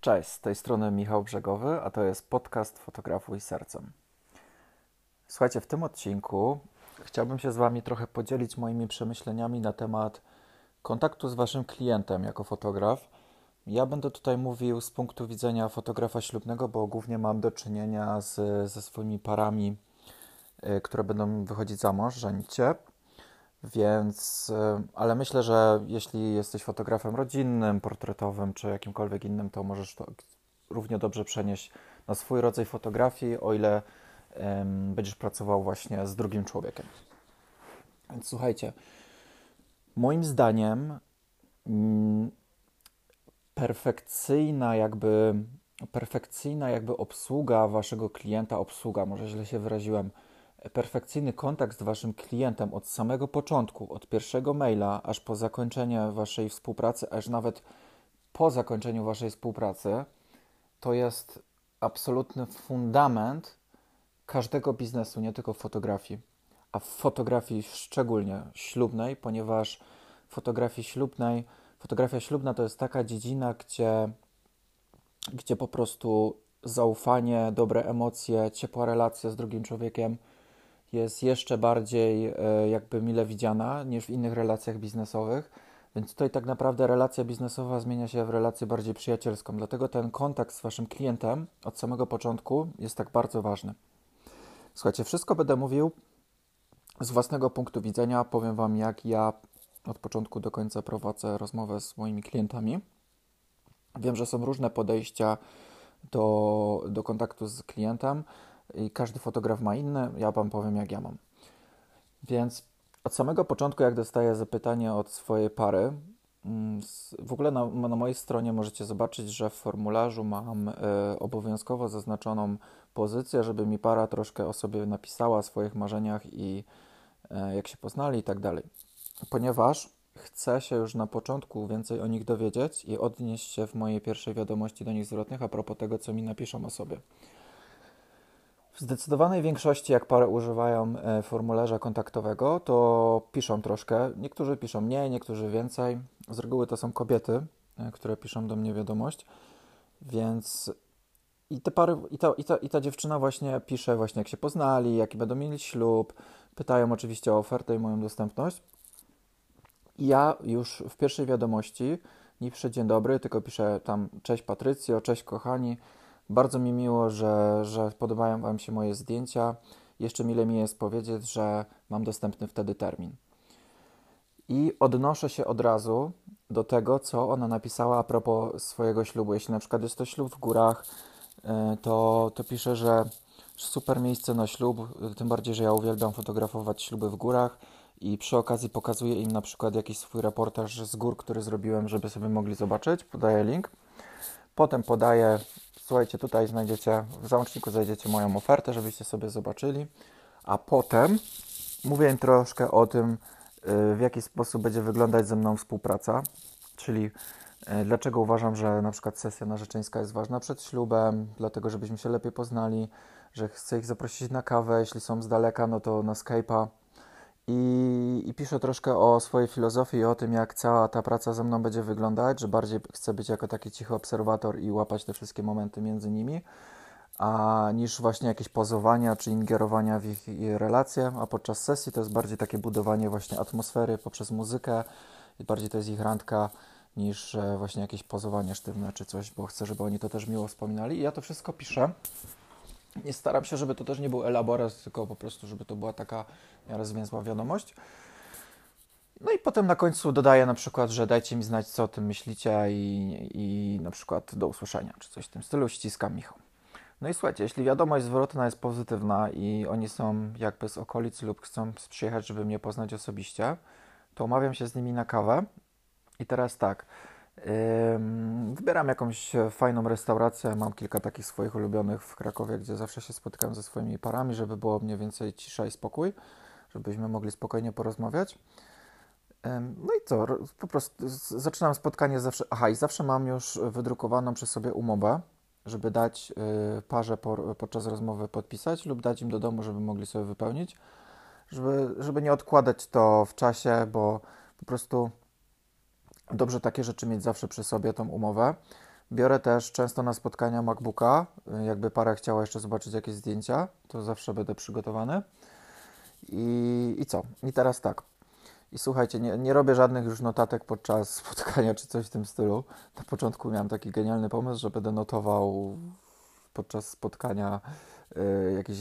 Cześć, z tej strony Michał Brzegowy, a to jest podcast Fotografuj Sercem. Słuchajcie, w tym odcinku chciałbym się z Wami trochę podzielić moimi przemyśleniami na temat kontaktu z Waszym klientem jako fotograf. Ja będę tutaj mówił z punktu widzenia fotografa ślubnego, bo głównie mam do czynienia z, ze swoimi parami, y, które będą wychodzić za mąż, żenić się. Więc, y, ale myślę, że jeśli jesteś fotografem rodzinnym, portretowym czy jakimkolwiek innym, to możesz to równie dobrze przenieść na swój rodzaj fotografii, o ile um, będziesz pracował właśnie z drugim człowiekiem. Więc słuchajcie, moim zdaniem mm, perfekcyjna jakby perfekcyjna jakby obsługa waszego klienta, obsługa, może źle się wyraziłem, perfekcyjny kontakt z Waszym klientem od samego początku, od pierwszego maila, aż po zakończenie Waszej współpracy, aż nawet po zakończeniu Waszej współpracy, to jest absolutny fundament każdego biznesu, nie tylko fotografii, a w fotografii szczególnie ślubnej, ponieważ fotografii ślubnej, fotografia ślubna to jest taka dziedzina, gdzie, gdzie po prostu zaufanie, dobre emocje, ciepła relacja z drugim człowiekiem jest jeszcze bardziej e, jakby mile widziana niż w innych relacjach biznesowych. Więc tutaj tak naprawdę relacja biznesowa zmienia się w relację bardziej przyjacielską. Dlatego ten kontakt z waszym klientem od samego początku jest tak bardzo ważny. Słuchajcie, wszystko będę mówił z własnego punktu widzenia. Powiem wam, jak ja od początku do końca prowadzę rozmowę z moimi klientami. Wiem, że są różne podejścia do, do kontaktu z klientem i każdy fotograf ma inne, ja Wam powiem, jak ja mam. Więc od samego początku, jak dostaję zapytanie od swojej pary, mm, w ogóle na, na mojej stronie możecie zobaczyć, że w formularzu mam y, obowiązkowo zaznaczoną pozycję, żeby mi para troszkę o sobie napisała, o swoich marzeniach i y, jak się poznali i tak dalej. Ponieważ chcę się już na początku więcej o nich dowiedzieć i odnieść się w mojej pierwszej wiadomości do nich zwrotnych a propos tego, co mi napiszą o sobie. W zdecydowanej większości, jak pary używają e, formularza kontaktowego, to piszą troszkę. Niektórzy piszą mniej, niektórzy więcej. Z reguły to są kobiety, e, które piszą do mnie wiadomość. Więc i te pary, i ta, i, ta, i ta dziewczyna właśnie pisze właśnie jak się poznali, jaki będą mieli ślub. Pytają oczywiście o ofertę i moją dostępność. I ja już w pierwszej wiadomości nie piszę dzień dobry, tylko piszę tam cześć Patrycjo, cześć kochani, bardzo mi miło, że, że podobają Wam się moje zdjęcia. Jeszcze mile mi jest powiedzieć, że mam dostępny wtedy termin. I odnoszę się od razu do tego, co ona napisała a propos swojego ślubu. Jeśli na przykład jest to ślub w górach, y, to, to piszę, że super miejsce na ślub, tym bardziej, że ja uwielbiam fotografować śluby w górach i przy okazji pokazuję im na przykład jakiś swój reportaż z gór, który zrobiłem, żeby sobie mogli zobaczyć. Podaję link. Potem podaję Słuchajcie, tutaj znajdziecie, w załączniku znajdziecie moją ofertę, żebyście sobie zobaczyli, a potem mówię im troszkę o tym, y, w jaki sposób będzie wyglądać ze mną współpraca, czyli y, dlaczego uważam, że na przykład sesja narzeczeńska jest ważna przed ślubem, dlatego żebyśmy się lepiej poznali, że chcę ich zaprosić na kawę, jeśli są z daleka, no to na Skype'a, i, i piszę troszkę o swojej filozofii i o tym, jak cała ta praca ze mną będzie wyglądać, że bardziej chcę być jako taki cichy obserwator i łapać te wszystkie momenty między nimi, a niż właśnie jakieś pozowania czy ingerowania w ich, relacje, a podczas sesji to jest bardziej takie budowanie właśnie atmosfery poprzez muzykę i bardziej to jest ich randka niż e, właśnie jakieś pozowanie sztywne czy coś, bo chcę, żeby oni to też miło wspominali i ja to wszystko piszę. Nie staram się, żeby to też nie był elaborat, tylko po prostu, żeby to była taka miarę zwięzła wiadomość. No i potem na końcu dodaję na przykład, że dajcie mi znać, co o tym myślicie i, i na przykład do usłyszenia, czy coś w tym stylu. Ściskam Michał. No i słuchajcie, jeśli wiadomość zwrotna jest pozytywna i oni są jakby z okolic lub chcą przyjechać, żeby mnie poznać osobiście, to umawiam się z nimi na kawę. I teraz tak, Wybieram jakąś fajną restaurację. Mam kilka takich swoich ulubionych w Krakowie, gdzie zawsze się spotykam ze swoimi parami, żeby było mniej więcej cisza i spokój, żebyśmy mogli spokojnie porozmawiać. No i co? Po prostu zaczynam spotkanie zawsze. Aha, i zawsze mam już wydrukowaną przez sobie umowę, żeby dać y, parze podczas rozmowy podpisać lub dać im do domu, żeby mogli sobie wypełnić, żeby, żeby nie odkładać to w czasie, bo po prostu dobrze takie rzeczy mieć zawsze przy sobie, tą umowę, Biorę też często na spotkania MacBooka, jakby para chciała jeszcze zobaczyć jakieś zdjęcia, to zawsze będę przygotowany. I, i co? I teraz tak. I słuchajcie, nie, nie robię żadnych już notatek podczas spotkania czy coś w tym stylu. Na początku miałem taki genialny pomysł, że będę notował podczas spotkania y, jakieś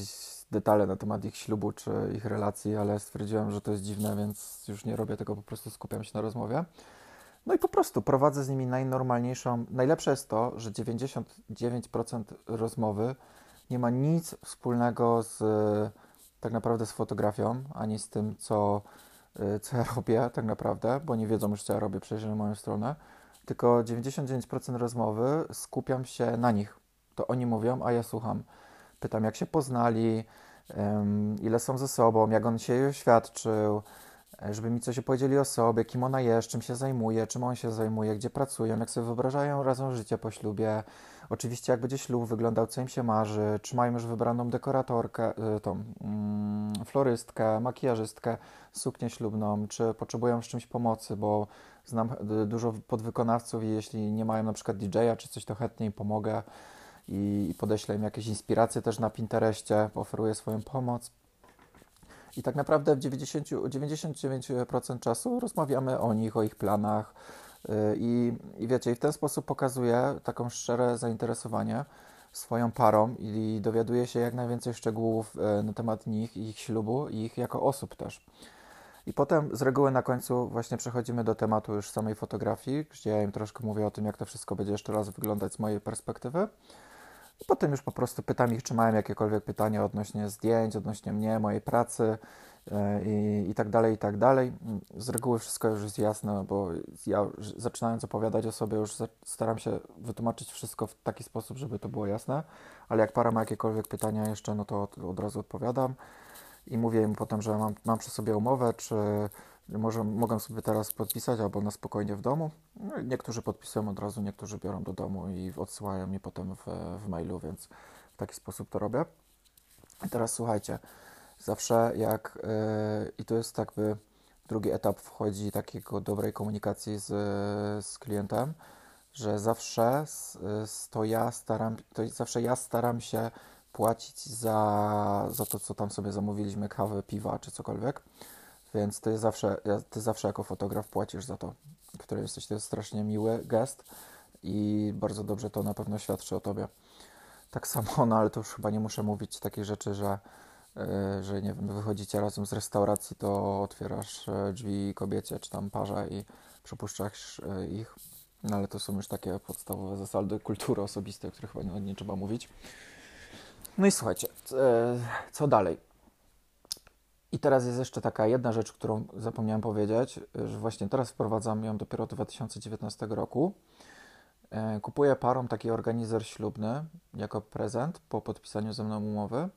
detale na temat ich ślubu czy ich relacji, ale stwierdziłem, że to jest dziwne, więc już nie robię tego, po prostu skupiam się na rozmowie. No i po prostu prowadzę z nimi najnormalniejszą. Najlepsze jest to, że 99% rozmowy nie ma nic wspólnego z tak naprawdę z fotografią, ani z tym, co, y, co ja robię tak naprawdę, bo nie wiedzą już, co ja robię, przejrzeli moją stronę. Tylko 99% rozmowy skupiam się na nich. To oni mówią, a ja słucham. Pytam, jak się poznali, ile są ze sobą, jak on się oświadczył, E, żeby mi coś opowiedzieli o sobie, kim ona jest, czym się zajmuje, czym on się zajmuje, gdzie pracują, jak sobie wyobrażają razem życie po ślubie. Oczywiście jak będzie ślub wyglądał, co im się marzy, czy mają już wybraną dekoratorkę, e, tą mm, florystkę, makijażystkę, suknię ślubną, czy potrzebują z czymś pomocy, bo znam dużo podwykonawców i jeśli nie mają na przykład DJ-a czy coś, to chętnie im pomogę i, i podeślę im jakieś inspiracje też na Pinterestie, oferuję swoją pomoc. I tak naprawdę w 90, 99% czasu rozmawiamy o nich, o ich planach. Y, I, I wiecie, w ten sposób pokazuję taką szczere zainteresowanie swoją parą i dowiaduję się jak najwięcej szczegółów y, na temat nich, ich ślubu i ich jako osób też. I potem z reguły na końcu właśnie przechodzimy do tematu już samej fotografii, gdzie ja im troszkę mówię o tym, jak to wszystko będzie jeszcze raz wyglądać z mojej perspektywy. I potem już po prostu pytam ich, czy mają jakiekolwiek pytania odnośnie zdjęć, odnośnie mnie, mojej pracy e, i, i tak dalej, i tak dalej. Z reguły wszystko już jest jasne, bo ja zaczynając opowiadać o sobie już staram się wytłumaczyć wszystko w taki sposób, żeby to było jasne, ale jak para ma jakiekolwiek pytania jeszcze, no to od, od razu odpowiadam i mówię im potem, że mam, mam przy sobie umowę, czy może mogę sobie teraz podpisać albo na spokojnie w domu. No niektórzy podpisują od razu, niektórzy biorą do domu i odsyłają mi potem w, w mailu, więc w taki sposób to robię. I teraz słuchajcie, zawsze jak, yy, i to jest jakby drugi etap wchodzi takiego dobrej komunikacji z, z klientem, że zawsze to ja staram, to zawsze ja staram się płacić za, za to, co tam sobie zamówiliśmy, kawę, piwa czy cokolwiek. Więc ty zawsze, ty zawsze jako fotograf płacisz za to, który jesteś. To jest strasznie miły gest i bardzo dobrze to na pewno świadczy o tobie. Tak samo, no ale to już chyba nie muszę mówić takich rzeczy, że, yy, że nie wiem, wychodzicie razem z restauracji, to otwierasz e, drzwi kobiecie czy tam parze i przepuszczasz yy, ich. No ale to są już takie podstawowe zasady kultury osobistej, o których chyba nie, trzeba mówić. No i słuchajcie, co dalej? I teraz jest jeszcze taka jedna rzecz, którą zapomniałem powiedzieć, że właśnie teraz wprowadzam ją dopiero od 2019 roku. E, kupuję parom taki organizer ślubny jako prezent po podpisaniu ze mną umowy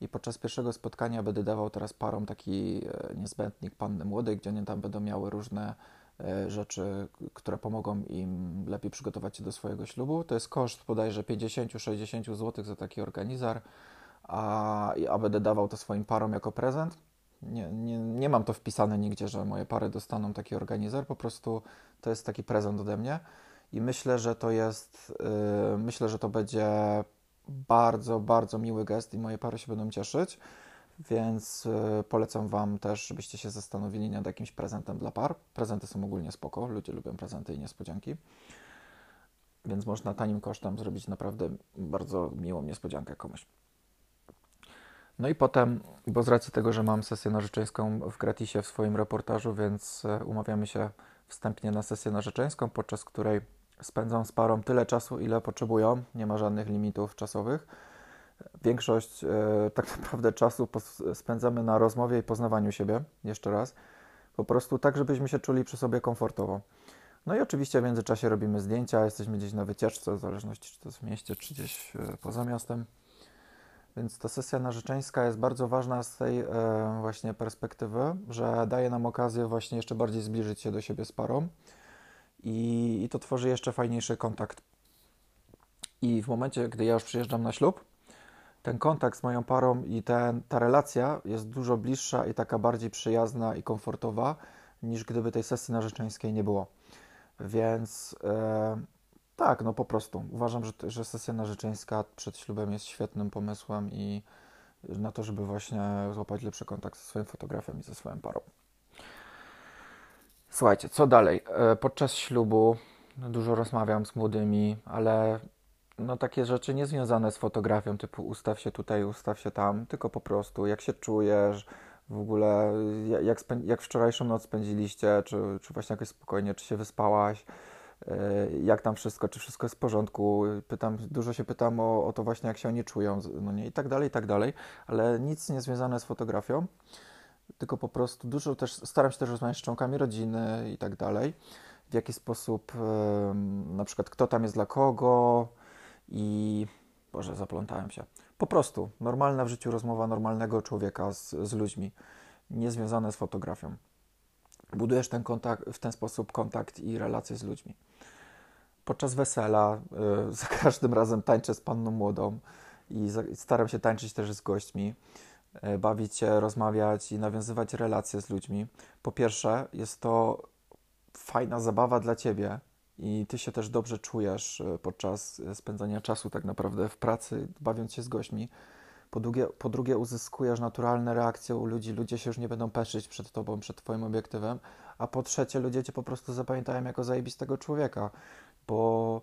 i podczas pierwszego spotkania będę dawał teraz parom taki e, niezbędnik panny młodej, gdzie one tam będą miały różne e, rzeczy, które pomogą im lepiej przygotować się do swojego ślubu. To jest koszt bodajże 50-60 zł za taki organizer, a, a będę dawał to swoim parom jako prezent. Nie, nie, nie mam to wpisane nigdzie, że moje pary dostaną taki organizer, po prostu to jest taki prezent ode mnie i myślę, że to jest, yy, myślę, że to będzie bardzo, bardzo miły gest i moje pary się będą cieszyć, więc yy, polecam Wam też, żebyście się zastanowili nad jakimś prezentem dla par. Prezenty są ogólnie spoko, ludzie lubią prezenty i niespodzianki, więc można tanim kosztem zrobić naprawdę bardzo miłą niespodziankę komuś. No i potem, bo z racji tego, że mam sesję narzeczeńską w gratisie w swoim reportażu, więc e, umawiamy się wstępnie na sesję narzeczeńską, podczas której spędzam z parą tyle czasu, ile potrzebują. Nie ma żadnych limitów czasowych. Większość e, tak naprawdę czasu spędzamy na rozmowie i poznawaniu siebie, jeszcze raz. Po prostu tak, żebyśmy się czuli przy sobie komfortowo. No i oczywiście w międzyczasie robimy zdjęcia, jesteśmy gdzieś na wycieczce, w zależności czy to jest w mieście, czy gdzieś e, poza miastem. Więc ta sesja narzeczeńska jest bardzo ważna z tej e, właśnie perspektywy, że daje nam okazję właśnie jeszcze bardziej zbliżyć się do siebie z parą i, i to tworzy jeszcze fajniejszy kontakt. I w momencie, gdy ja już przyjeżdżam na ślub, ten kontakt z moją parą i ten, ta relacja jest dużo bliższa i taka bardziej przyjazna i komfortowa, niż gdyby tej sesji narzeczeńskiej nie było. Więc e, Tak, no po prostu. Uważam, że, że sesja narzeczeńska przed ślubem jest świetnym pomysłem i na to, żeby właśnie złapać lepszy kontakt ze swoim fotografem i ze swoją parą. Słuchajcie, co dalej? E, podczas ślubu dużo rozmawiam z młodymi, ale no takie rzeczy nie związane z fotografią, typu ustaw się tutaj, ustaw się tam, tylko po prostu jak się czujesz, w ogóle jak, jak wczorajszą noc spędziliście, czy, czy właśnie jakoś spokojnie, czy się wyspałaś, jak tam wszystko, czy wszystko jest w porządku. Pytam, dużo się pytam o, o to właśnie, jak się oni czują, no nie, i tak dalej, i tak dalej, ale nic nie związane z fotografią, tylko po prostu dużo też, staram się też rozmawiać z członkami rodziny i tak dalej, w jaki sposób, na przykład kto tam jest dla kogo i, Boże, zaplątałem się. Po prostu normalna w życiu rozmowa normalnego człowieka z, z ludźmi, niezwiązane z fotografią. Budujesz ten kontakt, w ten sposób kontakt i relacje z ludźmi. Podczas wesela y, za każdym razem tańczę z panną młodą i staram się tańczyć też z gośćmi, y, bawić się, rozmawiać i nawiązywać relacje z ludźmi. Po pierwsze, jest to fajna zabawa dla ciebie, i ty się też dobrze czujesz e, podczas spędzania czasu tak naprawdę w pracy, bawiąc się z gośćmi. Po drugie, po drugie uzyskujesz naturalne reakcje u ludzi, ludzie się już nie będą peszyć przed tobą, przed twoim obiektywem, a po trzecie ludzie cię po prostu zapamiętają jako zajebistego człowieka, bo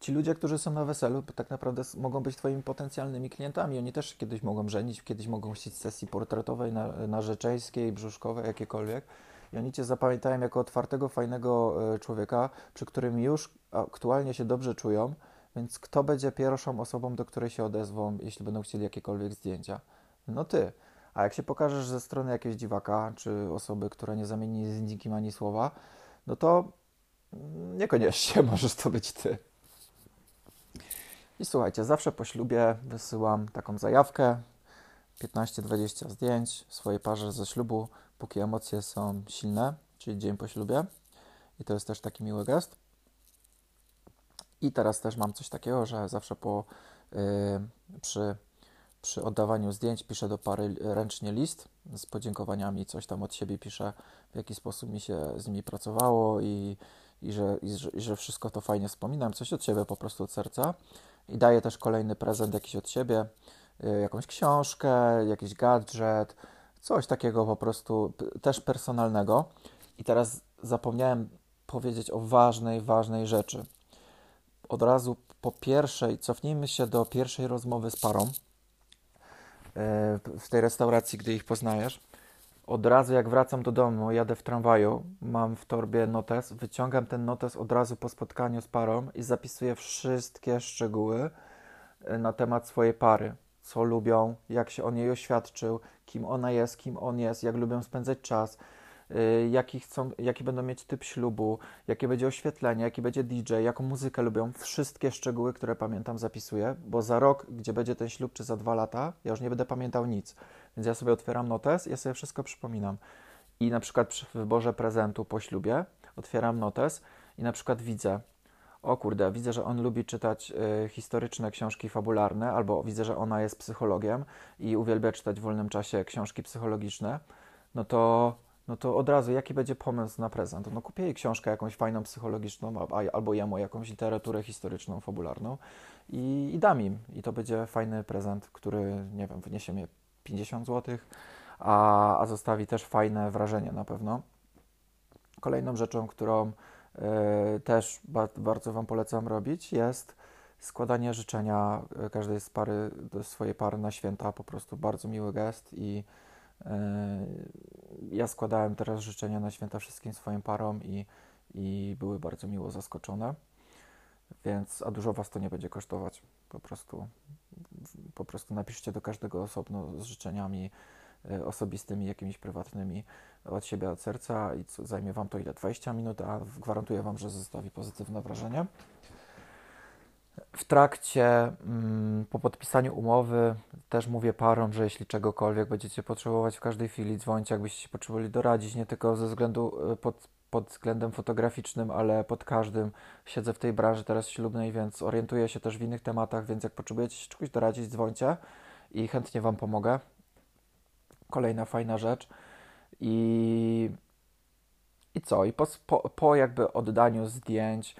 ci ludzie, którzy są na weselu, tak naprawdę mogą być twoimi potencjalnymi klientami. Oni też kiedyś mogą żenić, kiedyś mogą chcieć sesji portretowej, narzeczeńskiej, brzuszkowej, jakiekolwiek i oni cię zapamiętają jako otwartego, fajnego e, człowieka, przy którym już aktualnie się dobrze czują, więc kto będzie pierwszą osobą, do której się odezwą, jeśli będą chcieli jakiekolwiek zdjęcia? No ty. A jak się pokażesz ze strony jakiegoś dziwaka, czy osoby, która nie zamieni z nikim ani słowa, no to niekoniecznie możesz to być ty. I słuchajcie, zawsze po ślubie wysyłam taką zajawkę, 15-20 zdjęć swojej parze ze ślubu, póki emocje są silne, czyli dzień po ślubie. I to jest też taki miły gest. I teraz też mam coś takiego, że zawsze po, yy, przy, przy oddawaniu zdjęć piszę do pary ręcznie list z podziękowaniami, coś tam od siebie piszę, w jaki sposób mi się z nimi pracowało i, i, że, i, że, i że wszystko to fajnie wspominam, coś od siebie po prostu od serca. I daję też kolejny prezent jakiś od siebie, yy, jakąś książkę, jakiś gadżet, Coś takiego po prostu też personalnego. I teraz zapomniałem powiedzieć o ważnej, ważnej rzeczy. Od razu po pierwszej, cofnijmy się do pierwszej rozmowy z parą e, w tej restauracji, gdy ich poznajesz. Od razu jak wracam do domu, jadę w tramwaju, mam w torbie notes, wyciągam ten notes od razu po spotkaniu z parą i zapisuję wszystkie szczegóły e, na temat swojej pary. Co lubią, jak się o niej oświadczył, kim ona jest, kim on jest, jak lubią spędzać czas, jaki, chcą, jaki będą mieć typ ślubu, jakie będzie oświetlenie, jaki będzie DJ, jaką muzykę lubią. Wszystkie szczegóły, które pamiętam, zapisuję, bo za rok, gdzie będzie ten ślub, czy za dwa lata, ja już nie będę pamiętał nic. Więc ja sobie otwieram notes, ja sobie wszystko przypominam. I na przykład przy wyborze prezentu po ślubie otwieram notes i na przykład widzę, o kurde, widzę, że on lubi czytać y, historyczne książki fabularne, albo widzę, że ona jest psychologiem i uwielbia czytać w wolnym czasie książki psychologiczne, no to, no to od razu jaki będzie pomysł na prezent? No kupię jej książkę jakąś fajną psychologiczną, albo jemu jakąś literaturę historyczną, fabularną i, i dam im. I to będzie fajny prezent, który, nie wiem, wyniesie mnie 50 zł, a, a zostawi też fajne wrażenie na pewno. Kolejną rzeczą, którą E, też bardzo Wam polecam robić, jest składanie życzenia e, każdej z pary do swojej pary na święta. Po prostu bardzo miły gest i e, ja składałem teraz życzenia na święta wszystkim swoim parom i, i były bardzo miło zaskoczone. Więc, a dużo Was to nie będzie kosztować. Po prostu, po prostu napiszcie do każdego osobno z życzeniami osobistymi, jakimiś prywatnymi od siebie, od serca i co, zajmie Wam to ile? 20 minut, a gwarantuję Wam, że zostawi pozytywne wrażenie. W trakcie, mm, po podpisaniu umowy, też mówię parom, że jeśli czegokolwiek będziecie potrzebować w każdej chwili, dzwońcie, jakbyście się potrzebowali doradzić, nie tylko ze względu e, pod, pod względem fotograficznym, ale pod każdym. Siedzę w tej branży teraz ślubnej, więc orientuję się też w innych tematach, więc jak potrzebujecie się czegoś doradzić, dzwońcie i chętnie Wam pomogę. Kolejna fajna rzecz. I, i co? I po, po, jakby oddaniu zdjęć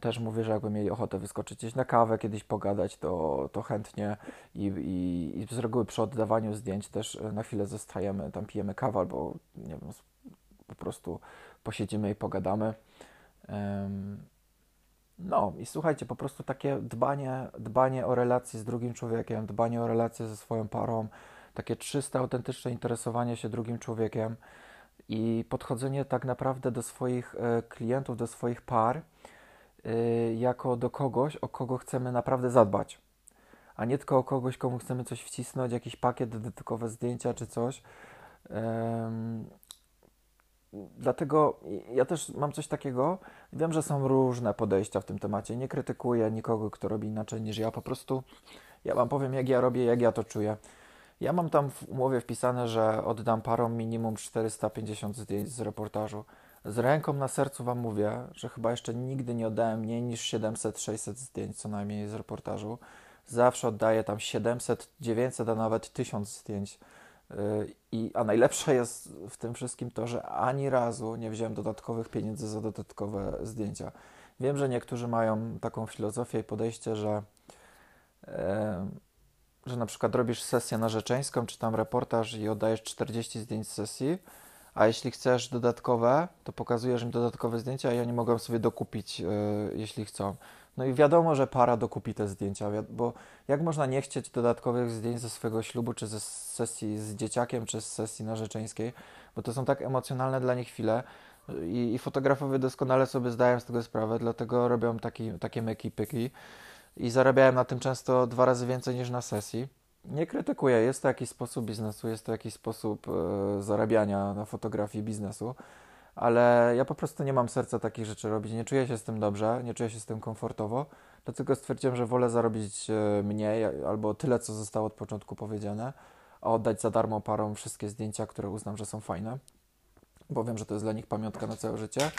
też mówię, że jakby mieli ochotę wyskoczyć gdzieś na kawę, kiedyś pogadać, to, to chętnie i, i, i z reguły przy oddawaniu zdjęć też e, na chwilę zostajemy, tam pijemy kawę albo nie wiem, po prostu posiedzimy i pogadamy. No i słuchajcie, po prostu takie dbanie, dbanie o relacje z drugim człowiekiem, dbanie o relacje ze swoją parą, takie czyste, autentyczne interesowanie się drugim człowiekiem i podchodzenie tak naprawdę do swoich e, klientów, do swoich par jako do kogoś, o kogo chcemy naprawdę zadbać, a nie tylko o kogoś, komu chcemy coś wcisnąć, jakiś pakiet, dodatkowe zdjęcia czy coś. Dlatego ja też mam coś takiego. Wiem, że są różne podejścia w tym temacie. Nie krytykuję nikogo, kto robi inaczej niż ja. Po prostu ja Wam powiem, jak ja robię, jak ja to czuję. Ja mam tam w umowie wpisane, że oddam parom minimum 450 zdjęć z reportażu. Z ręką na sercu Wam mówię, że chyba jeszcze nigdy nie oddałem mniej niż 700-600 zdjęć co najmniej z reportażu. Zawsze oddaję tam 700, 900, a nawet 1000 zdjęć. Y, I, a najlepsze jest w tym wszystkim to, że ani razu nie wziąłem dodatkowych pieniędzy za dodatkowe zdjęcia. Wiem, że niektórzy mają taką filozofię i podejście, że, że na przykład robisz sesję narzeczeńską, czy tam reportaż i oddajesz 40 zdjęć sesji, a jeśli chcesz dodatkowe, to pokazujesz im dodatkowe zdjęcia i oni mogą sobie dokupić, yy, jeśli chcą. No i wiadomo, że para dokupi te zdjęcia, bo jak można nie chcieć dodatkowych zdjęć ze swojego ślubu, czy ze sesji z dzieciakiem, czy z sesji narzeczeńskiej, bo to są tak emocjonalne dla nich chwile i, i fotografowie doskonale sobie zdają z tego sprawę, dlatego robią taki, takie myki-pyki i zarabiają na tym często dwa razy więcej niż na sesji nie krytykuję. Jest to jakiś sposób biznesu, jest to jakiś sposób e, zarabiania na fotografii biznesu, ale ja po prostu nie mam serca takich rzeczy robić. Nie czuję się z tym dobrze, nie czuję się z tym komfortowo. Dlatego stwierdziłem, że wolę zarobić e, mniej albo tyle, co zostało od początku powiedziane, a oddać za darmo parom wszystkie zdjęcia, które uznam, że są fajne, bo wiem, że to jest dla nich pamiątka na całe życie.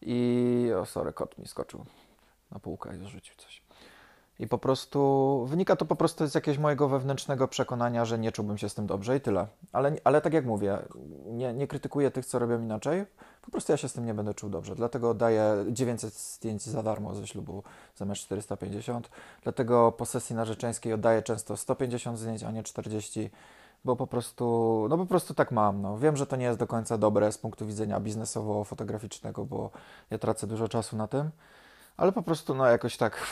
I o, sorry, kot mi skoczył na półkę i zrzucił coś. I po prostu wynika to po prostu z jakiegoś mojego wewnętrznego przekonania, że nie czułbym się z tym dobrze i tyle. Ale, ale tak jak mówię, nie, nie krytykuję tych, co robią inaczej. Po prostu ja się z tym nie będę czuł dobrze. Dlatego daję 900 zdjęć za darmo ze ślubu zamiast 450. Dlatego po sesji narzeczeńskiej oddaję często 150 zdjęć, a nie 40 bo po prostu, no po prostu tak mam. No. Wiem, że to nie jest do końca dobre z punktu widzenia biznesowo-fotograficznego, bo ja tracę dużo czasu na tym, ale po prostu no jakoś tak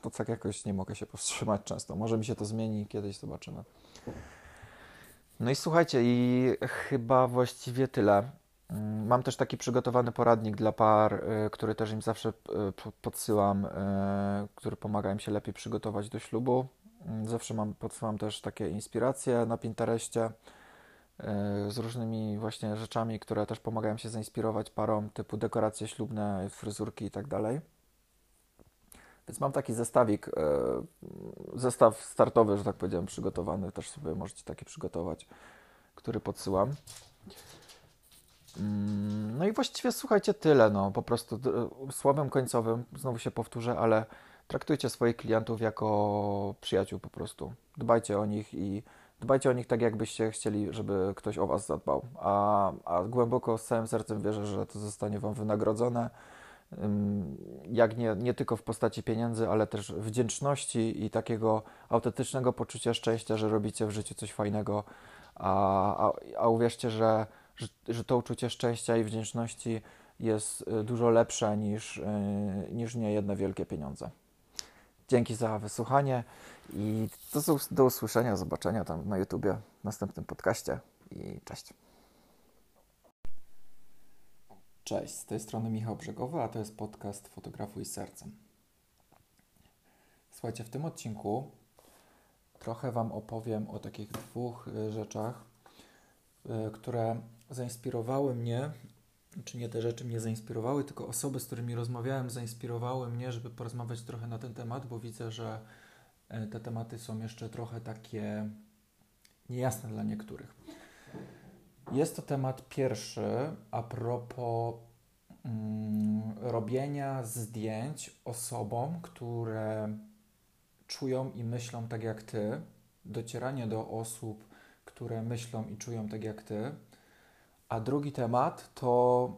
to tak jakoś nie mogę się powstrzymać często. Może mi się to zmieni, kiedyś zobaczymy. No i słuchajcie, i chyba właściwie tyle. Mm, mam też taki przygotowany poradnik dla par, y, który też im zawsze y, podsyłam, y, który pomaga im się lepiej przygotować do ślubu. Mm, zawsze mam, podsyłam też takie inspiracje na Pinterestie z różnymi właśnie rzeczami, które też pomagają się zainspirować parom, typu dekoracje ślubne, fryzurki i tak dalej. Więc mam taki zestawik, e, zestaw startowy, że tak powiedziałem, przygotowany. Też sobie możecie taki przygotować, który podsyłam. Mm, no i właściwie słuchajcie, tyle. No, po prostu słowem końcowym, znowu się powtórzę, ale traktujcie swoich klientów jako przyjaciół po prostu. Dbajcie o nich i dbajcie o nich tak, jakbyście chcieli, żeby ktoś o Was zadbał. A, a głęboko z całym sercem wierzę, że to zostanie Wam wynagrodzone jak nie, nie tylko w postaci pieniędzy, ale też wdzięczności i takiego autentycznego poczucia szczęścia, że robicie w życiu coś fajnego. A, a, a uwierzcie, że, że, że to uczucie szczęścia i wdzięczności jest y, dużo lepsze niż, y, niż nie jedne wielkie pieniądze. Dzięki za wysłuchanie i do, do usłyszenia, zobaczenia tam na YouTubie w następnym podcaście i cześć. Cześć, z tej strony Michał Brzegowy, a to jest podcast Fotografuj Sercem. Słuchajcie, w tym odcinku trochę Wam opowiem o takich dwóch y, rzeczach, y, które zainspirowały mnie, czy nie te rzeczy mnie zainspirowały, tylko osoby, z którymi rozmawiałem, zainspirowały mnie, żeby porozmawiać trochę na ten temat, bo widzę, że y, te tematy są jeszcze trochę takie niejasne dla niektórych. Jest to temat pierwszy a propos mm, robienia zdjęć osobom, które czują i myślą tak jak ty, docieranie do osób, które myślą i czują tak jak ty. A drugi temat to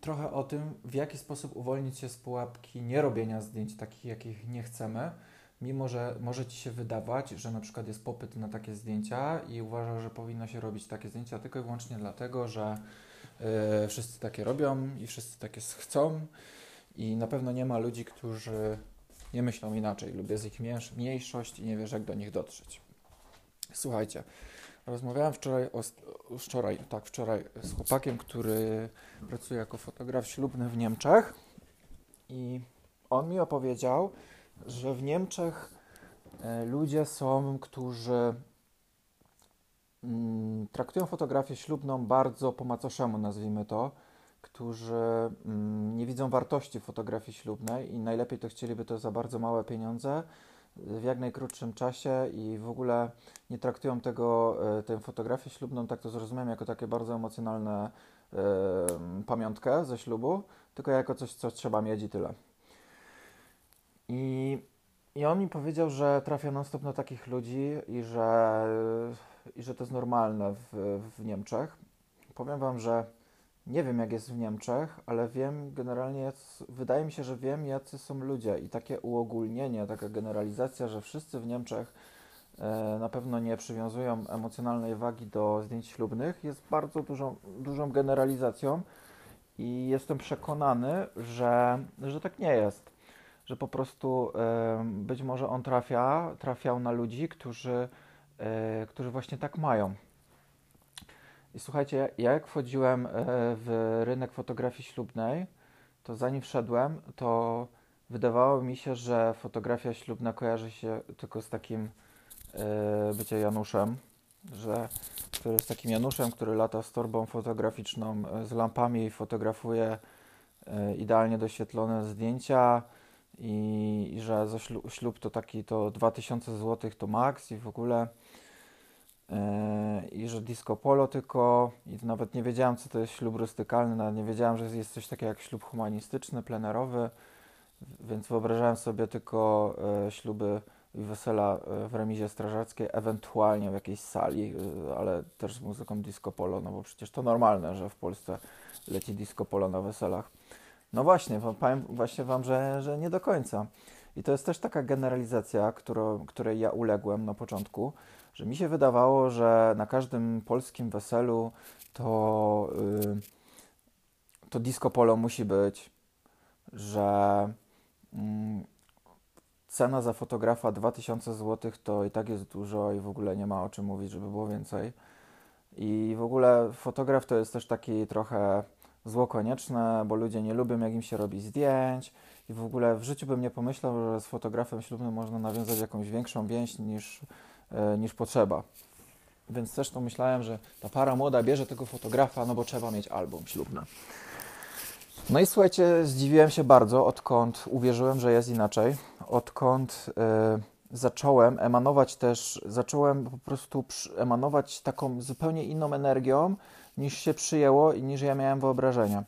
trochę o tym, w jaki sposób uwolnić się z pułapki nierobienia zdjęć takich, jakich nie chcemy, mimo że może Ci się wydawać, że na przykład jest popyt na takie zdjęcia i uważasz, że powinno się robić takie zdjęcia tylko i wyłącznie dlatego, że yy, wszyscy takie robią i wszyscy takie chcą i na pewno nie ma ludzi, którzy nie myślą inaczej lub jest ich mniejszość i nie wiesz, jak do nich dotrzeć. Słuchajcie, rozmawiałem wczoraj, o, wczoraj, tak, wczoraj z chłopakiem, który pracuje jako fotograf ślubny w Niemczech i on mi opowiedział, że w Niemczech e, ludzie są, którzy mm, traktują fotografię ślubną bardzo po macoszemu, nazwijmy to, którzy mm, nie widzą wartości fotografii ślubnej i najlepiej to chcieliby to za bardzo małe pieniądze w jak najkrótszym czasie i w ogóle nie traktują tego, e, tę fotografię ślubną, tak to zrozumiałem, jako takie bardzo emocjonalne y, pamiątkę ze ślubu, tylko jako coś, co trzeba mieć i tyle. I, I on mi powiedział, że trafia non-stop na takich ludzi i że, i że to jest normalne w, w Niemczech. Powiem Wam, że nie wiem, jak jest w Niemczech, ale wiem generalnie, wydaje mi się, że wiem, jacy są ludzie i takie uogólnienie, taka generalizacja, że wszyscy w Niemczech e, na pewno nie przywiązują emocjonalnej wagi do zdjęć ślubnych, jest bardzo dużą, dużą generalizacją i jestem przekonany, że, że tak nie jest. Że po prostu być może on trafia, trafiał na ludzi, którzy, e, którzy właśnie tak mają. I słuchajcie, ja jak wchodziłem e, w rynek fotografii ślubnej, to zanim wszedłem, to wydawało mi się, że fotografia ślubna kojarzy się tylko z takim e, bycie Januszem, że który jest takim Januszem, który lata z torbą fotograficzną, z lampami i fotografuje idealnie doświetlone zdjęcia i, i że za ślub, ślub to taki to 2000 zł to maks i w ogóle i że disco polo tylko, i nawet nie wiedziałem, co to jest ślub rustykalny, nawet nie wiedziałem, że jest coś takiego jak ślub humanistyczny, plenerowy, więc wyobrażałem sobie tylko e, śluby i wesela e, w remizie strażackiej, ewentualnie w jakiejś sali, ale też z muzyką disco polo, no bo przecież to normalne, że w Polsce leci disco polo na weselach. No właśnie, powiem właśnie Wam, że, że nie do końca. I to jest też taka generalizacja, którą, której ja uległem na początku, że mi się wydawało, że na każdym polskim weselu to, yy, to disco polo musi być, że yy, cena za fotografa 2000 zł to i tak jest dużo i w ogóle nie ma o czym mówić, żeby było więcej. I w ogóle fotograf to jest też taki trochę zło konieczne, bo ludzie nie lubią, jak im się robi zdjęć. I w ogóle w życiu bym nie pomyślał, że z fotografem ślubnym można nawiązać jakąś większą więź niż E, niż potrzeba. Więc też myślałem, że ta para młoda bierze tego fotografa, no bo trzeba mieć album ślubny. No i słuchajcie, zdziwiłem się bardzo, odkąd uwierzyłem, że jest inaczej, odkąd y, zacząłem emanować też, zacząłem po prostu emanować taką zupełnie inną energią, niż się przyjęło i niż ja miałem wyobrażenia.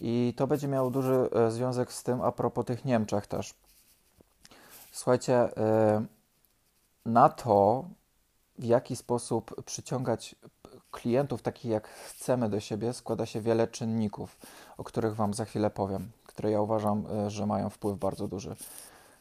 I to będzie miało duży y, związek z tym a propos tych Niemczech też. Słuchajcie, y, na to, w jaki sposób przyciągać klientów takich jak chcemy do siebie, składa się wiele czynników, o których Wam za chwilę powiem, które ja uważam, e, że mają wpływ bardzo duży.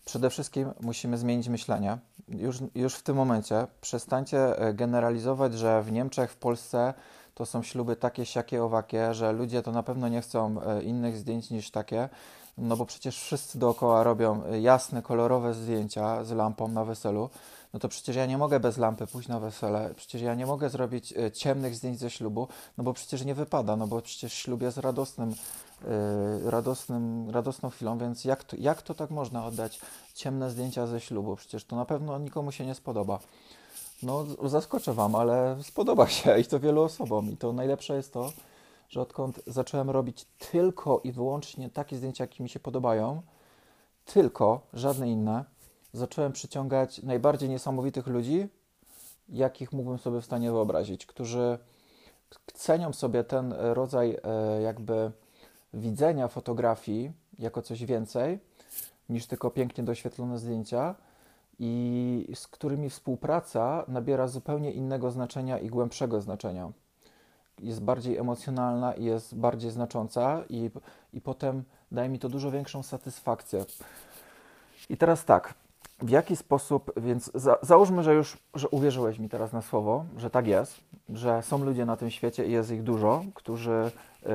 Przede wszystkim musimy zmienić myślenie. Już, już w tym momencie przestańcie e, generalizować, że w Niemczech, w Polsce to są śluby takie, siakie, owakie, że ludzie to na pewno nie chcą e, innych zdjęć niż takie, no bo przecież wszyscy dookoła robią jasne, kolorowe zdjęcia z lampą na weselu no to przecież ja nie mogę bez lampy pójść na wesele, przecież ja nie mogę zrobić y, ciemnych zdjęć ze ślubu, no bo przecież nie wypada, no bo przecież ślub jest radosnym, y, radosnym, radosną chwilą, więc jak to, jak to tak można oddać ciemne zdjęcia ze ślubu? Przecież to na pewno nikomu się nie spodoba. No, zaskoczę Wam, ale spodoba się i to wielu osobom. I to najlepsze jest to, że odkąd zacząłem robić tylko i wyłącznie takie zdjęcia, jakie mi się podobają, tylko, żadne inne, zacząłem przyciągać najbardziej niesamowitych ludzi, jakich mógłbym sobie w stanie wyobrazić, którzy cenią sobie ten rodzaj e, jakby widzenia fotografii jako coś więcej niż tylko pięknie doświetlone zdjęcia i z którymi współpraca nabiera zupełnie innego znaczenia i głębszego znaczenia. jest bardziej emocjonalna i jest bardziej znacząca i, i potem daje mi to dużo większą satysfakcję. I teraz tak, w jaki sposób, więc za, załóżmy, że już że uwierzyłeś mi teraz na słowo, że tak jest, że są ludzie na tym świecie i jest ich dużo, którzy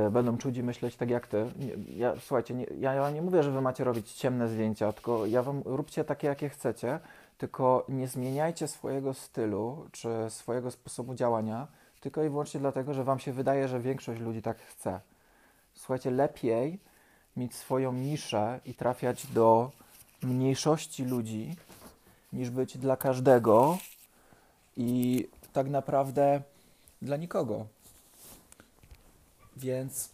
y, będą czuć i myśleć tak jak ty. Ja, słuchajcie, nie, ja, ja nie mówię, że wy macie robić ciemne zdjęcia, tylko ja wam róbcie takie, jakie chcecie, tylko nie zmieniajcie swojego stylu czy swojego sposobu działania, tylko i wyłącznie dlatego, że wam się wydaje, że większość ludzi tak chce. Słuchajcie, lepiej mieć swoją niszę i trafiać do mniejszości ludzi, niż być dla każdego i tak naprawdę dla nikogo. Więc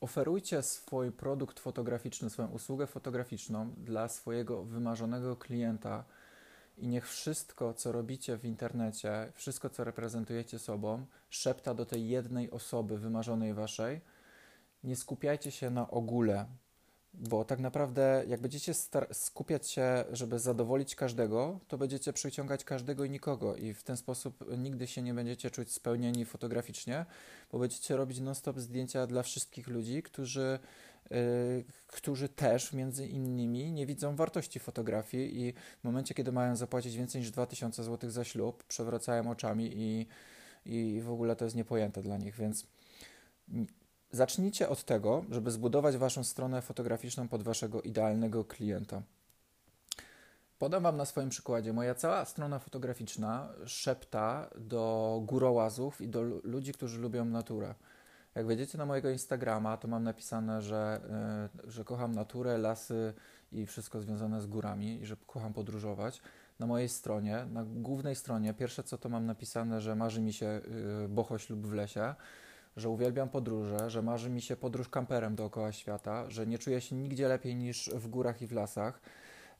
oferujcie swój produkt fotograficzny, swoją usługę fotograficzną dla swojego wymarzonego klienta i niech wszystko, co robicie w internecie, wszystko, co reprezentujecie sobą, szepta do tej jednej osoby wymarzonej waszej. Nie skupiajcie się na ogóle, bo tak naprawdę, jak będziecie skupiać się, żeby zadowolić każdego, to będziecie przyciągać każdego i nikogo, i w ten sposób nigdy się nie będziecie czuć spełnieni fotograficznie, bo będziecie robić non-stop zdjęcia dla wszystkich ludzi, którzy, yy, którzy też między innymi nie widzą wartości fotografii i w momencie, kiedy mają zapłacić więcej niż 2000 zł za ślub, przewracają oczami i, i w ogóle to jest niepojęte dla nich, więc Zacznijcie od tego, żeby zbudować Waszą stronę fotograficzną pod Waszego idealnego klienta. Podam Wam na swoim przykładzie. Moja cała strona fotograficzna szepta do górołazów i do ludzi, którzy lubią naturę. Jak wejdziecie na mojego Instagrama, to mam napisane, że, yy, że kocham naturę, lasy i wszystko związane z górami i że kocham podróżować. Na mojej stronie, na głównej stronie, pierwsze co to mam napisane, że marzy mi się yy, bochoś lub w lesie że uwielbiam podróże, że marzy mi się podróż kamperem dookoła świata, że nie czuję się nigdzie lepiej niż w górach i w lasach.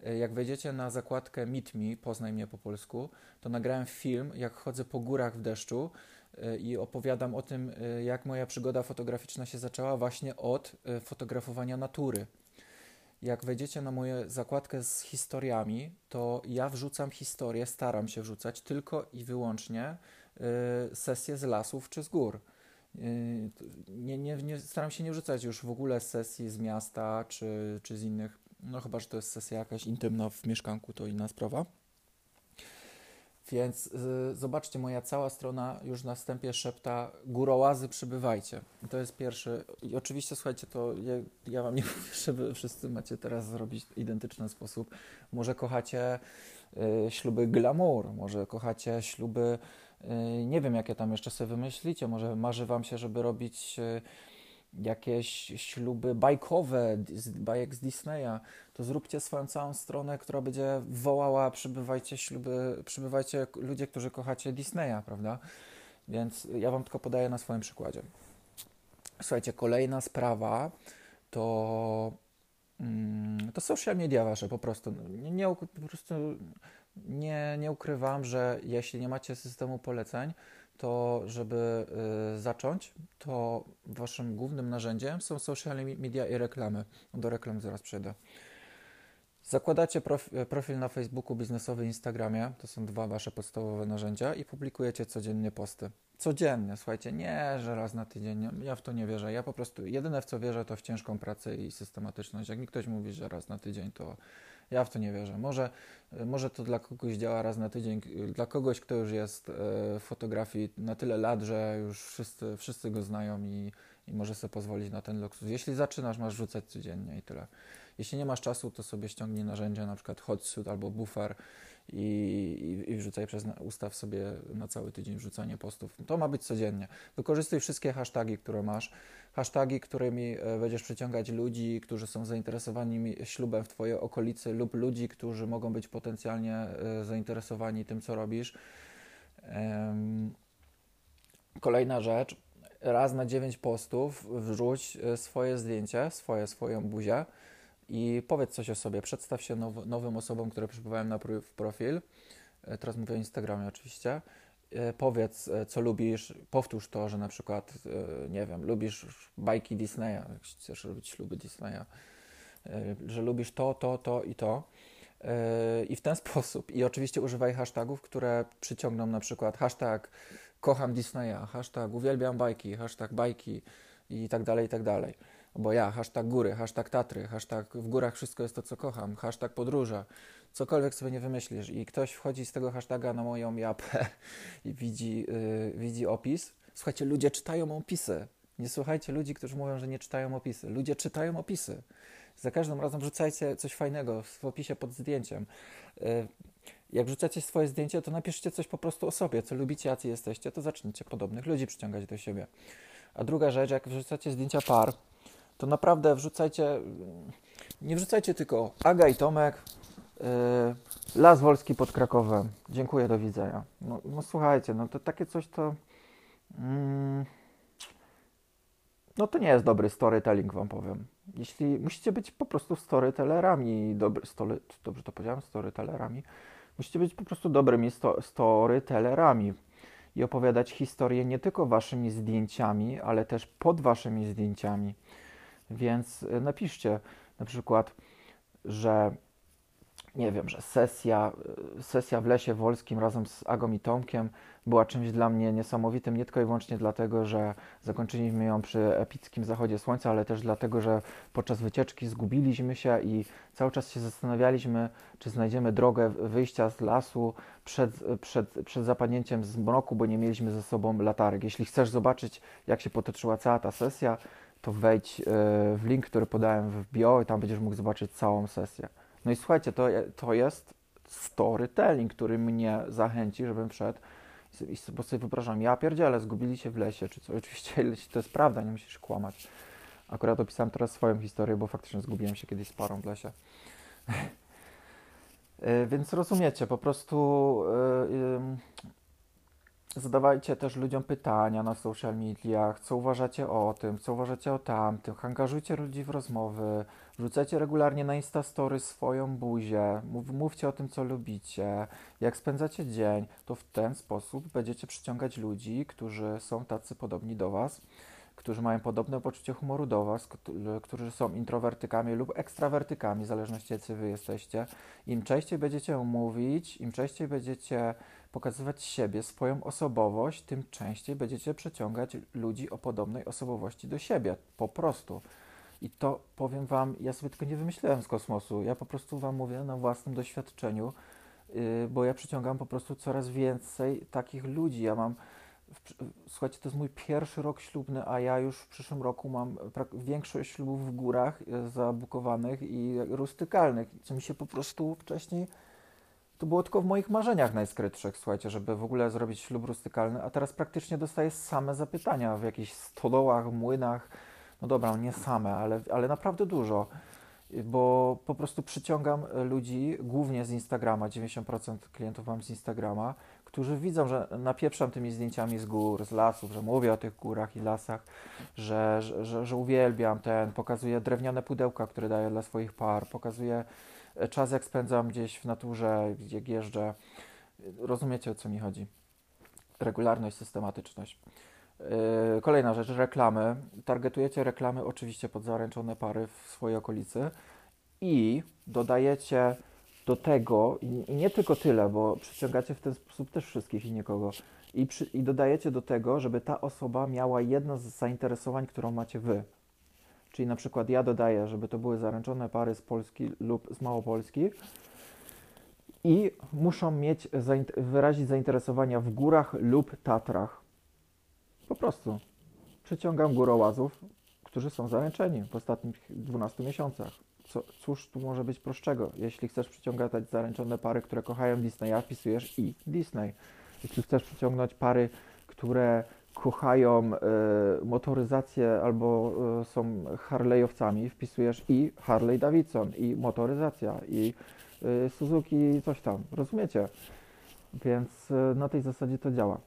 E, jak wejdziecie na zakładkę Meet Me, poznaj mnie po polsku, to nagrałem film, jak chodzę po górach w deszczu e, i opowiadam o tym, e, jak moja przygoda fotograficzna się zaczęła właśnie od fotografowania natury. Jak wejdziecie na moją zakładkę z historiami, to ja wrzucam historię, staram się wrzucać tylko i wyłącznie sesje z lasów czy z gór. Yy, nie, nie, nie, staram się nie rzucać już w ogóle sesji z miasta czy, czy z innych, no chyba, że to jest sesja jakaś intymna w mieszkanku, to inna sprawa. Więc y, zobaczcie, moja cała strona już na wstępie szepta górołazy przybywajcie. I to jest pierwszy. I oczywiście, słuchajcie, to ja, ja wam nie mówię, żeby wszyscy macie teraz zrobić identyczny sposób. Może kochacie y, śluby glamour, może kochacie śluby nie wiem, jakie tam jeszcze sobie wymyślicie. Może marzy Wam się, żeby robić y, jakieś śluby bajkowe, bajek z Disneya, to zróbcie swoją całą stronę, która będzie wołała przybywajcie śluby, przybywajcie ludzie, którzy kochacie Disneya, prawda? Więc ja Wam tylko podaję na swoim przykładzie. Słuchajcie, kolejna sprawa to mm, to social media wasze po prostu. Nie, nie, po prostu nie, nie ukrywam, że jeśli nie macie systemu poleceń, to żeby y, zacząć, to waszym głównym narzędziem są social media i reklamy. Do reklam zaraz przejdę. Zakładacie profil na Facebooku, biznesowy, Instagramie, to są dwa wasze podstawowe narzędzia i publikujecie codziennie posty. Codziennie, słuchajcie, nie, że raz na tydzień, ja w to nie wierzę. Ja po prostu, jedyne w co wierzę, to w ciężką pracę i systematyczność. Jak mi ktoś mówi, że raz na tydzień, to ja w to nie wierzę. Może, może to dla kogoś działa raz na tydzień, dla kogoś, kto już jest e, w fotografii na tyle lat, że już wszyscy, wszyscy go znają i, i może sobie pozwolić na ten luksus. Jeśli zaczynasz, masz rzucać codziennie i tyle. Jeśli nie masz czasu, to sobie ściągnij narzędzia, na przykład Hotsuit albo Buffer i, i, wrzucaj przez ustaw sobie na cały tydzień wrzucanie postów. To ma być codziennie. Wykorzystuj wszystkie hasztagi, które masz hasztagi, którymi e, będziesz przyciągać ludzi, którzy są zainteresowani ślubem w Twojej okolicy lub ludzi, którzy mogą być potencjalnie e, zainteresowani tym, co robisz. Kolejna rzecz. Raz na dziewięć postów wrzuć e, swoje zdjęcie, swoje, swoją buzię i powiedz coś o sobie. Przedstaw się now, nowym osobom, które przybywają na profil. Teraz mówię o Instagramie oczywiście E, powiedz, e, co lubisz, powtórz to, że na przykład, e, nie wiem, lubisz bajki Disneya, chcesz robić śluby Disneya, że lubisz to, to, to i to. I w ten sposób. I oczywiście używaj hashtagów, które przyciągną na przykład hashtag kocham Disneya, hashtag uwielbiam bajki, hashtag bajki i tak dalej, i tak dalej. Bo ja, hashtag góry, hashtag Tatry, hashtag w górach wszystko jest to, co kocham, hashtag podróże, cokolwiek sobie nie wymyślisz i ktoś wchodzi z tego hashtaga na moją japę i widzi, yy, widzi opis. Słuchajcie, ludzie czytają opisy. Nie słuchajcie ludzi, którzy mówią, że nie czytają opisy. Ludzie czytają opisy. Za każdym razem wrzucajcie coś fajnego w opisie pod zdjęciem. Yy, jak wrzucacie swoje zdjęcie, to napiszcie coś po prostu o sobie, co lubicie, jacy jesteście, to zacznijcie podobnych ludzi przyciągać do siebie. A druga rzecz, jak wrzucacie zdjęcia par, to naprawdę wrzucajcie, nie wrzucajcie tylko Aga i Tomek, yy, Las Wolski pod Krakowem. Dziękuję, do widzenia. No, no słuchajcie, no to takie coś to... Mm, no to nie jest dobry storytelling, wam powiem. Jeśli musicie być po prostu storytellerami, dobry, story, dobrze to powiedziałem, storytellerami, musicie być po prostu dobrymi sto, storytellerami i opowiadać historię nie tylko waszymi zdjęciami, ale też pod waszymi zdjęciami. Więc y, napiszcie na przykład, że nie wiem, że sesja, y, sesja w Lesie Wolskim razem z Agą i Tomkiem była czymś dla mnie niesamowitym, nie tylko i wyłącznie dlatego, że zakończyliśmy ją przy epickim zachodzie słońca, ale też dlatego, że podczas wycieczki zgubiliśmy się i cały czas się zastanawialiśmy, czy znajdziemy drogę wyjścia z lasu przed, przed, przed zapadnięciem zmroku, bo nie mieliśmy ze sobą latarek. Jeśli chcesz zobaczyć, jak się potoczyła cała ta sesja, to wejdź e, w link, który podałem w bio i tam będziesz mógł zobaczyć całą sesję. No i słuchajcie, to, to jest storytelling, który mnie zachęci, żebym wszedł i bo sobie wyobrażam, ja pierdzielę, zgubili się w lesie, czy co. Oczywiście to jest prawda, nie musisz kłamać. Akurat opisałem teraz swoją historię, bo faktycznie zgubiłem się kiedyś z parą w lesie. E, więc rozumiecie, po prostu zadawajcie też ludziom pytania na social mediach, co uważacie o tym, co uważacie o tamtym, angażujcie ludzi w rozmowy, Wrzucajcie regularnie na Instastory swoją buzię, mów, mówcie o tym, co lubicie. Jak spędzacie dzień, to w ten sposób będziecie przyciągać ludzi, którzy są tacy podobni do Was, którzy mają podobne poczucie humoru do Was, którzy są introwertykami lub ekstrawertykami, w zależności jacy Wy jesteście. Im częściej będziecie mówić, im częściej będziecie pokazywać siebie, swoją osobowość, tym częściej będziecie przyciągać ludzi o podobnej osobowości do siebie. Po prostu. I to powiem Wam, ja sobie tylko nie wymyśliłem z kosmosu. Ja po prostu Wam mówię na własnym doświadczeniu, yy, bo ja przyciągam po prostu coraz więcej takich ludzi. Ja mam, w, słuchajcie, to jest mój pierwszy rok ślubny, a ja już w przyszłym roku mam większość ślubów w górach yy, zabukowanych i rustykalnych, co mi się po prostu wcześniej. To było tylko w moich marzeniach najskrytszych, słuchajcie, żeby w ogóle zrobić ślub rustykalny, a teraz praktycznie dostaję same zapytania w jakichś stodołach, młynach, no dobra, nie same, ale, ale naprawdę dużo, bo po prostu przyciągam ludzi głównie z Instagrama, 90% klientów mam z Instagrama, którzy widzą, że napieprzam tymi zdjęciami z gór, z lasów, że mówię o tych górach i lasach, że, że, że, że uwielbiam ten, pokazuję drewniane pudełka, które daję dla swoich par, pokazuję czas, jak spędzam gdzieś w naturze, gdzie jeżdżę. Rozumiecie, o co mi chodzi? Regularność, systematyczność. Yy, kolejna rzecz, reklamy. Targetujecie reklamy oczywiście pod zaręczone pary w swojej okolicy i dodajecie do tego, i nie tylko tyle, bo przyciągacie w ten sposób też wszystkich i nikogo, i, przy, i dodajecie do tego, żeby ta osoba miała jedno z zainteresowań, którą macie wy. Czyli na przykład ja dodaję, żeby to były zaręczone pary z Polski lub z Małopolski i muszą mieć, wyrazić zainteresowania w górach lub Tatrach. Po prostu przyciągam górołazów, którzy są zaręczeni w ostatnich 12 miesiącach. Co, cóż tu może być prostszego? Jeśli chcesz przyciągać zaręczone pary, które kochają Disneya, wpisujesz i Disney. Jeśli chcesz przyciągnąć pary, które kochają y, motoryzację albo y, są Harley'owcami, wpisujesz i Harley Davidson, i motoryzacja, i y, Suzuki, coś tam. Rozumiecie? Więc na tej zasadzie to działa.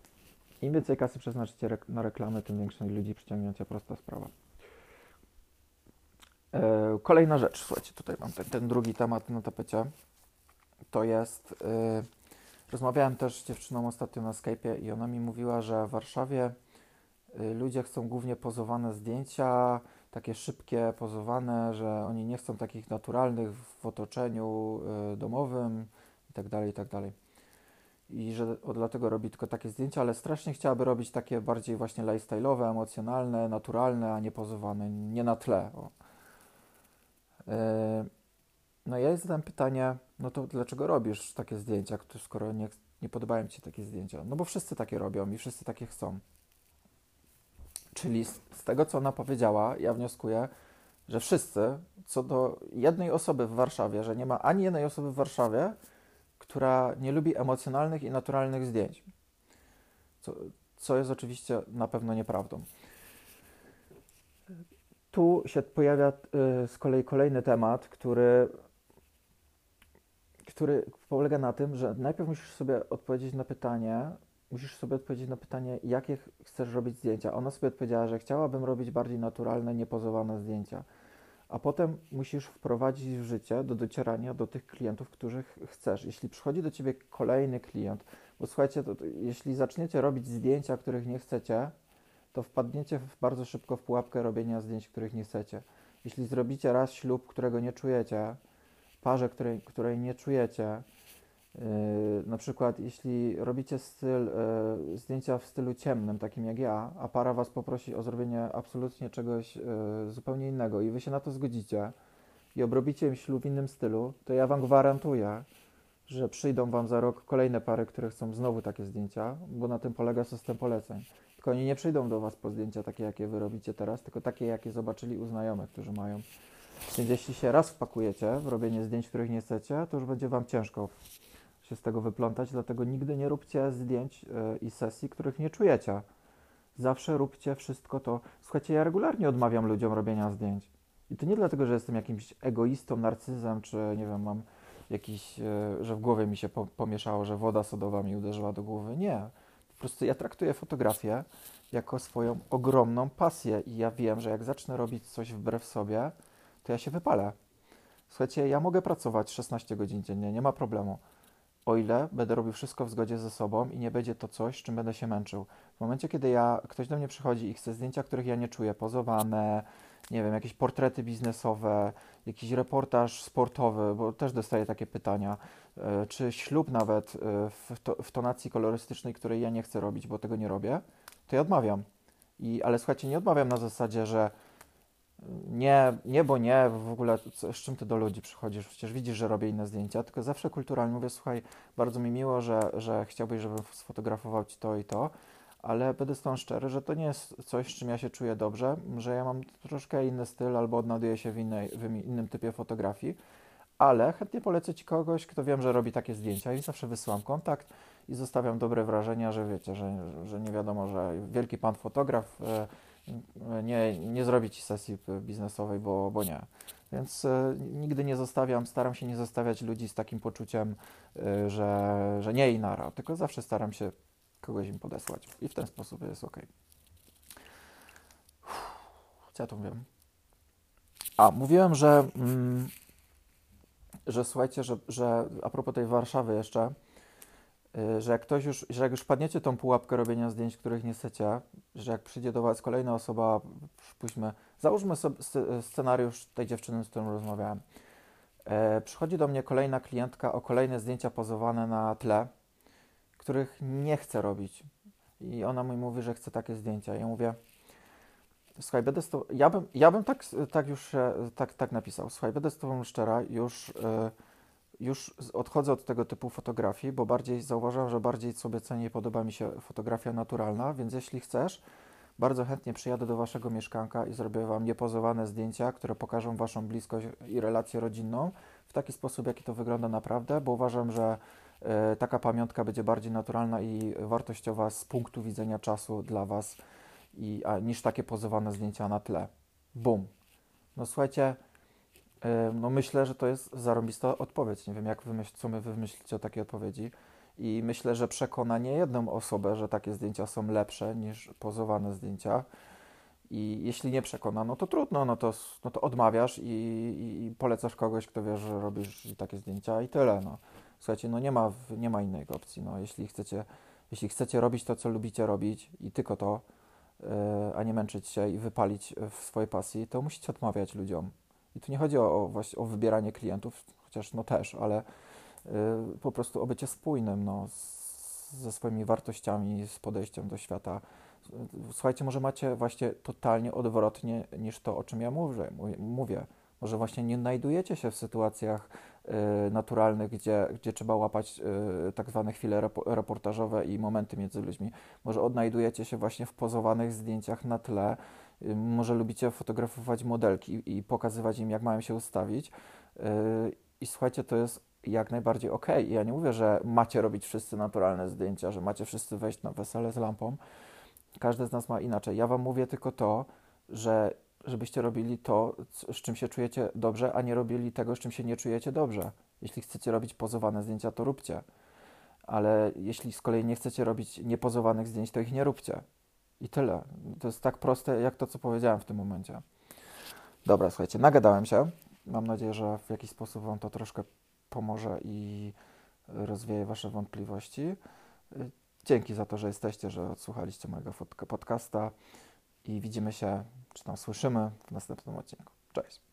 Im więcej kasy przeznaczycie na reklamę, tym większej ludzi przyciągnięcie, prosta sprawa. E, kolejna rzecz, słuchajcie, tutaj mam ten, ten drugi temat na tapecie. To jest, rozmawiałem też z dziewczyną ostatnio na Skype'ie i ona mi mówiła, że w Warszawie yy, ludzie chcą głównie pozowane zdjęcia, takie szybkie, pozowane, że oni nie chcą takich naturalnych w otoczeniu yy, domowym itd., tak itd. Tak i że dlatego robi tylko takie zdjęcia, ale strasznie chciałaby robić takie bardziej właśnie lifestyle'owe, emocjonalne, naturalne, a nie pozowane, nie na tle. E, no ja jej zadałem pytanie, no to dlaczego robisz takie zdjęcia, skoro nie, nie podobają Ci się takie zdjęcia? No bo wszyscy takie robią i wszyscy takie chcą. Czyli z, z tego, co ona powiedziała, ja wnioskuję, że wszyscy, co do jednej osoby w Warszawie, że nie ma ani jednej osoby w Warszawie, która nie lubi emocjonalnych i naturalnych zdjęć. Co, co jest oczywiście na pewno nieprawdą. Tu się pojawia y, z kolei kolejny temat, który, który polega na tym, że najpierw musisz sobie odpowiedzieć na pytanie, musisz sobie odpowiedzieć na pytanie, jakie chcesz robić zdjęcia. Ona sobie odpowiedziała, że chciałabym robić bardziej naturalne, niepozowane zdjęcia a potem musisz wprowadzić w życie do docierania do tych klientów, których chcesz. Jeśli przychodzi do ciebie kolejny klient, bo słuchajcie, to, to, jeśli zaczniecie robić zdjęcia, których nie chcecie, to wpadniecie w, bardzo szybko w pułapkę robienia zdjęć, których nie chcecie. Jeśli zrobicie raz ślub, którego nie czujecie, parze, której, której nie czujecie, Yy, na przykład, jeśli robicie styl, yy, zdjęcia w stylu ciemnym, takim jak ja, a para was poprosi o zrobienie absolutnie czegoś yy, zupełnie innego i wy się na to zgodzicie i obrobicie im ślub w innym stylu, to ja wam gwarantuję, że przyjdą wam za rok kolejne pary, które chcą znowu takie zdjęcia, bo na tym polega system poleceń. Tylko oni nie przyjdą do was po zdjęcia takie, jakie wy robicie teraz, tylko takie, jakie zobaczyli u znajomych, którzy mają. Więc jeśli się raz wpakujecie w robienie zdjęć, których nie chcecie, to już będzie wam ciężko się z tego wyplątać, dlatego nigdy nie róbcie zdjęć e, i sesji, których nie czujecie. Zawsze róbcie wszystko to. Słuchajcie, ja regularnie odmawiam ludziom robienia zdjęć. I to nie dlatego, że jestem jakimś egoistą, narcyzem, czy nie wiem, mam jakiś, e, że w głowie mi się pomieszało, że woda sodowa mi uderzyła do głowy. Nie. Po prostu ja traktuję fotografię jako swoją ogromną pasję i ja wiem, że jak zacznę robić coś wbrew sobie, to ja się wypalę. Słuchajcie, ja mogę pracować 16 godzin dziennie, nie ma problemu o ile będę robił wszystko w zgodzie ze sobą i nie będzie to coś, czym będę się męczył. W momencie, kiedy ja, ktoś do mnie przychodzi i chce zdjęcia, których ja nie czuję, pozowane, nie wiem, jakieś portrety biznesowe, jakiś reportaż sportowy, bo też dostaję takie pytania, e, czy ślub nawet e, w, to, w tonacji kolorystycznej, której ja nie chcę robić, bo tego nie robię, to ja odmawiam. I, ale słuchajcie, nie odmawiam na zasadzie, że nie, nie, bo nie, w ogóle z czym ty do ludzi przychodzisz? Przecież widzisz, że robię inne zdjęcia, tylko zawsze kulturalnie mówię, słuchaj, bardzo mi miło, że, że chciałbyś, żebym sfotografował ci to i to, ale będę z tą szczery, że to nie jest coś, z czym ja się czuję dobrze, że ja mam troszkę inny styl albo odnajduję się w, innej, w innym typie fotografii, ale chętnie polecę ci kogoś, kto wiem, że robi takie zdjęcia i zawsze wysyłam kontakt i zostawiam dobre wrażenia, że wiecie, że, że nie wiadomo, że wielki pan fotograf e, nie, nie zrobić sesji biznesowej, bo, bo nie. Więc y, nigdy nie zostawiam, staram się nie zostawiać ludzi z takim poczuciem, y, że, że nie i nara, tylko zawsze staram się kogoś im podesłać i w ten sposób jest ok. Co ja tu wiem? A, mówiłem, że, mm, że słuchajcie, że, że a propos tej Warszawy jeszcze, że jak ktoś już, że jak już wpadniecie tą pułapkę robienia zdjęć, których nie chcecie, że jak przyjdzie do Was kolejna osoba, przypuśćmy, załóżmy sobie scenariusz tej dziewczyny, z którą rozmawiałem. E, przychodzi do mnie kolejna klientka o kolejne zdjęcia pozowane na tle, których nie chcę robić. I ona mi mówi, że chce takie zdjęcia. Ja mówię, słuchaj, będę z tobą, ja bym, ja bym tak, tak już tak, tak napisał, słuchaj, będę z Tobą szczera, już... Yy, już odchodzę od tego typu fotografii, bo bardziej zauważam, że bardziej sobie cenię i podoba mi się fotografia naturalna, więc jeśli chcesz, bardzo chętnie przyjadę do Waszego mieszkanka i zrobię Wam niepozowane zdjęcia, które pokażą Waszą bliskość i relację rodzinną w taki sposób, jaki to wygląda naprawdę, bo uważam, że y, taka pamiątka będzie bardziej naturalna i wartościowa z punktu widzenia czasu dla Was i, a, niż takie pozowane zdjęcia na tle. Bum. No słuchajcie, no myślę, że to jest zarobista odpowiedź. Nie wiem, jak wymyśl, co my wymyślicie o takiej odpowiedzi. I myślę, że przekona nie jedną osobę, że takie zdjęcia są lepsze niż pozowane zdjęcia. I jeśli nie przekona, no to trudno, no to, no to odmawiasz i, i, polecasz kogoś, kto wie, że robisz takie zdjęcia i tyle. No. Słuchajcie, no nie ma, nie ma innej opcji. No. Jeśli, chcecie, jeśli chcecie robić to, co lubicie robić i tylko to, yy, a nie męczyć się i wypalić w swojej pasji, to musicie odmawiać ludziom. I tu nie chodzi o, o, o wybieranie klientów, chociaż no też, ale y, po prostu o bycie spójnym no, z, ze swoimi wartościami, z podejściem do świata. Słuchajcie, może macie właśnie totalnie odwrotnie niż to, o czym ja mówię. mówię. Może właśnie nie znajdujecie się w sytuacjach y, naturalnych, gdzie, gdzie trzeba łapać y, tak zwane chwile reportażowe i momenty między ludźmi. Może odnajdujecie się właśnie w pozowanych zdjęciach na tle. Y, może lubicie fotografować modelki i pokazywać im, jak mają się ustawić. I słuchajcie, to jest jak najbardziej ok. Ja nie mówię, że macie robić wszyscy naturalne zdjęcia, że macie wszyscy wejść na wesele z lampą. Każdy z nas ma inaczej. Ja Wam mówię tylko to, że żebyście robili to, z czym się czujecie dobrze, a nie robili tego, z czym się nie czujecie dobrze. Jeśli chcecie robić pozowane zdjęcia, to róbcie. Ale jeśli z kolei nie chcecie robić niepozowanych zdjęć, to ich nie róbcie. I tyle. To jest tak proste, jak to, co powiedziałem w tym momencie. Dobra, słuchajcie, nagadałem się. Mam nadzieję, że w jakiś sposób Wam to troszkę pomoże i rozwieje Wasze wątpliwości. Dzięki za to, że jesteście, że odsłuchaliście mojego podcasta i widzimy się, czy tam słyszymy w następnym odcinku. Cześć.